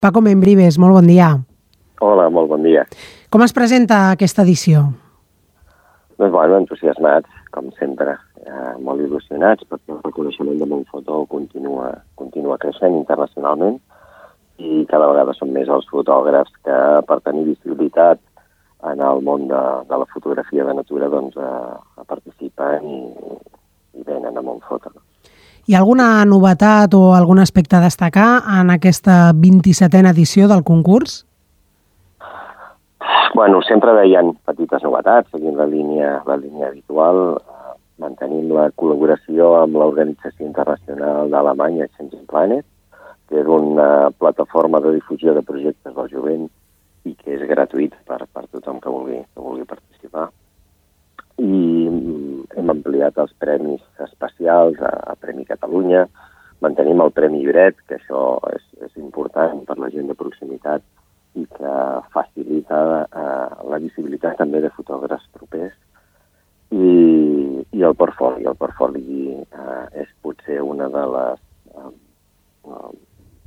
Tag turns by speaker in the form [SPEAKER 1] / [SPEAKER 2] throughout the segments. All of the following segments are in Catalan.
[SPEAKER 1] Paco Membrives, molt bon dia.
[SPEAKER 2] Hola, molt bon dia.
[SPEAKER 1] Com es presenta aquesta edició?
[SPEAKER 2] Doncs, bueno, entusiasmats, com sempre, eh, molt il·lusionats, perquè el reconeixement de Montfotó continua, continua creixent internacionalment i cada vegada són més els fotògrafs que, per tenir visibilitat en el món de, de la fotografia de natura, doncs, eh, participen i, i venen a Montfotó.
[SPEAKER 1] Hi ha alguna novetat o algun aspecte a destacar en aquesta 27a edició del concurs?
[SPEAKER 2] Bueno, sempre veien petites novetats, seguint la línia, la línia habitual, eh, mantenint la col·laboració amb l'Organització Internacional d'Alemanya Changing Planet, que és una plataforma de difusió de projectes del jovent i que és gratuït per, per tothom que vulgui, que vulgui participar. I ampliat els premis especials a, a Premi Catalunya, mantenim el Premi Lloret, que això és, és important per la gent de proximitat i que facilita eh, la visibilitat també de fotògrafs propers. I, i el portfoli, el portfoli eh, és potser una de les eh,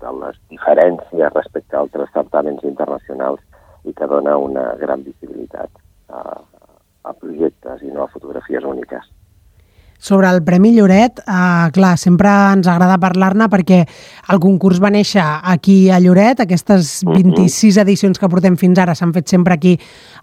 [SPEAKER 2] de les diferències respecte a altres certaments internacionals i que dona una gran visibilitat a, a projectes i no a fotografies úniques.
[SPEAKER 1] Sobre el Premi Lloret, eh, clar, sempre ens agrada parlar-ne perquè el concurs va néixer aquí a Lloret, aquestes 26 edicions que portem fins ara s'han fet sempre aquí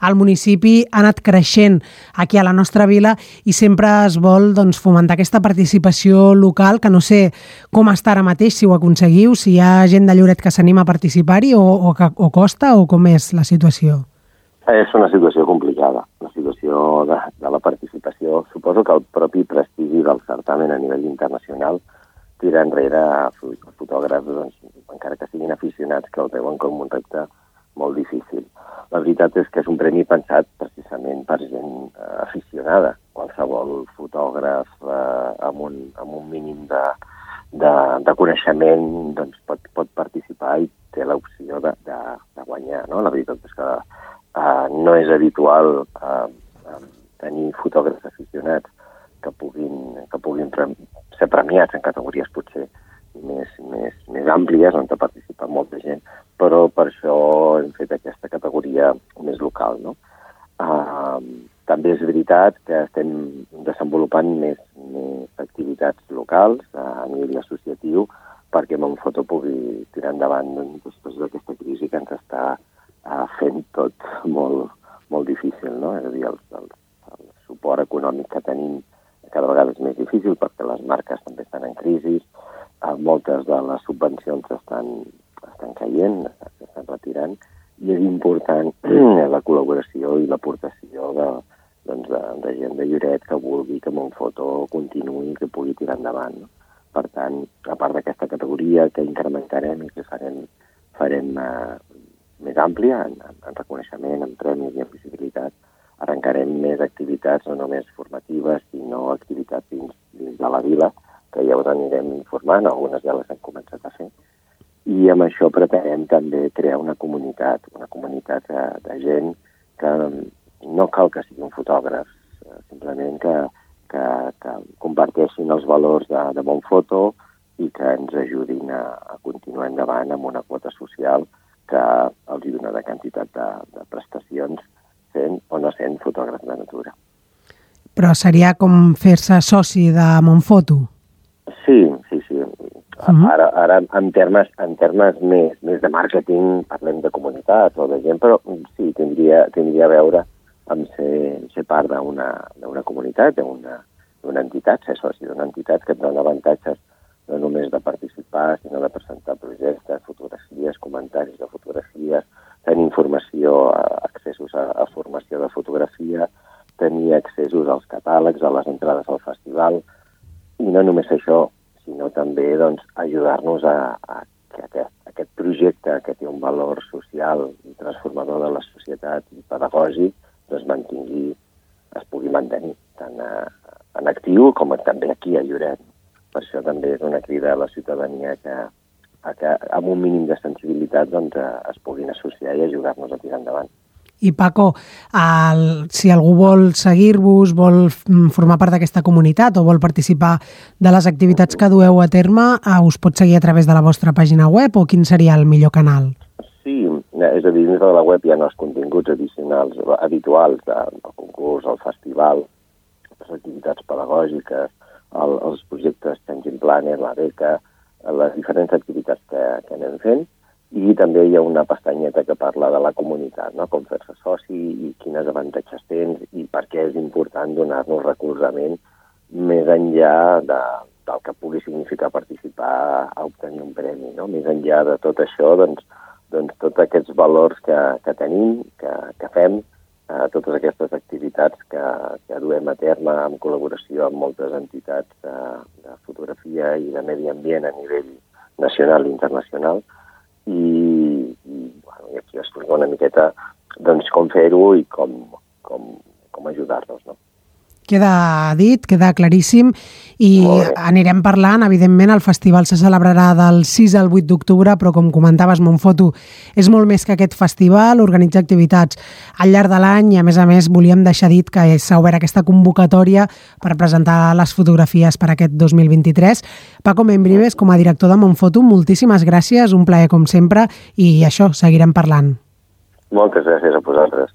[SPEAKER 1] al municipi, ha anat creixent aquí a la nostra vila i sempre es vol doncs, fomentar aquesta participació local, que no sé com està ara mateix, si ho aconseguiu, si hi ha gent de Lloret que s'anima a participar-hi o, o, o costa o com és la situació?
[SPEAKER 2] És una situació complicada, una situació de, de la participació. Suposo que el propi prestigi del certamen a nivell internacional tira enrere a fotògrafs, doncs, encara que siguin aficionats, que el veuen com un repte molt difícil. La veritat és que és un premi pensat precisament per gent eh, aficionada. Qualsevol fotògraf eh, amb, un, amb un mínim de, de, de coneixement doncs, pot, pot participar i té l'opció de, de, de guanyar. No? La veritat és que Uh, no és habitual uh, uh, tenir fotògrafs aficionats que puguin, que puguin pre ser premiats en categories potser més, més, més àmplies, on participa molta gent, però per això hem fet aquesta categoria més local. No? Uh, també és veritat que estem desenvolupant més, més activitats locals a nivell associatiu perquè Montfoto pugui tirar endavant doncs, després d'aquesta crisi que ens està uh, fent tot molt, molt difícil, no? És a dir, el, el, el suport econòmic que tenim cada vegada és més difícil perquè les marques també estan en crisi, uh, moltes de les subvencions estan, estan caient, s'estan retirant, i és important la col·laboració i l'aportació de, doncs de, de gent de Lloret que vulgui que Montfoto continuï que pugui tirar endavant. No? Per tant, a part d'aquesta categoria que incrementarem i que farem, farem eh, més àmplia en, en reconeixement, en premis i en visibilitat, arrencarem més activitats, no només formatives, sinó activitats dins, dins de la vila, que ja us anirem informant, algunes ja les hem començat a fer. I amb això pretenem també crear una comunitat, una comunitat de, de gent que no cal que sigui un fotògraf, eh, simplement que, que, que comparteixin els valors de, de Montfoto i que ens ajudin a, a continuar endavant amb una quota social que els hi donarà quantitat de, de prestacions sent o no sent fotògraf de natura.
[SPEAKER 1] Però seria com fer-se soci de Montfoto?
[SPEAKER 2] Sí, sí, sí. Uh -huh. Ara, ara en termes, en termes més, més de màrqueting parlem de comunitat o de gent, però sí, tindria, tindria a veure amb ser, ser part d'una comunitat, d'una entitat, ser soci d'una entitat que et dona avantatges no només de participar, sinó de presentar projectes, fotografies, comentaris de fotografies, tenir informació, accessos a, a formació de fotografia, tenir als catàlegs, a les entrades al festival, i no només això, sinó també doncs, ajudar-nos a, a que aquest, aquest projecte que té un valor social i transformador de la societat i pedagògic doncs mantingui, es pugui mantenir tant a, en actiu com també aquí a Lloret. Per això també és una crida a la ciutadania que, a que amb un mínim de sensibilitat doncs, es puguin associar i ajudar-nos a tirar endavant.
[SPEAKER 1] I Paco, el, si algú vol seguir-vos, vol formar part d'aquesta comunitat o vol participar de les activitats que dueu a terme, eh, us pot seguir a través de la vostra pàgina web o quin seria el millor canal?
[SPEAKER 2] Sí, és a dir, dins de la web hi ha els continguts addicionals habituals del concurs, el festival, les activitats pedagògiques, el, els projectes Changing Planet, la beca, les diferents activitats que, que anem fent, i també hi ha una pestanyeta que parla de la comunitat, no? com fer-se soci i quines avantatges tens i per què és important donar-nos recolzament més enllà de, del que pugui significar participar a obtenir un premi. No? Més enllà de tot això, doncs, doncs tots aquests valors que, que tenim, que, que fem, eh, totes aquestes activitats que, que duem a terme en col·laboració amb moltes entitats de, de fotografia i de medi ambient a nivell nacional i internacional, i, i, bueno, i aquí explico una miqueta doncs, com fer-ho i com, com, com ajudar-nos. No?
[SPEAKER 1] Queda dit, queda claríssim i anirem parlant, evidentment el festival se celebrarà del 6 al 8 d'octubre, però com comentaves Montfoto, és molt més que aquest festival, organitza activitats al llarg de l'any i a més a més volíem deixar dit que s'ha obert aquesta convocatòria per presentar les fotografies per aquest 2023. Paco Membrives, com a director de Montfoto, moltíssimes gràcies, un plaer com sempre i això, seguirem parlant.
[SPEAKER 2] Moltes gràcies a vosaltres.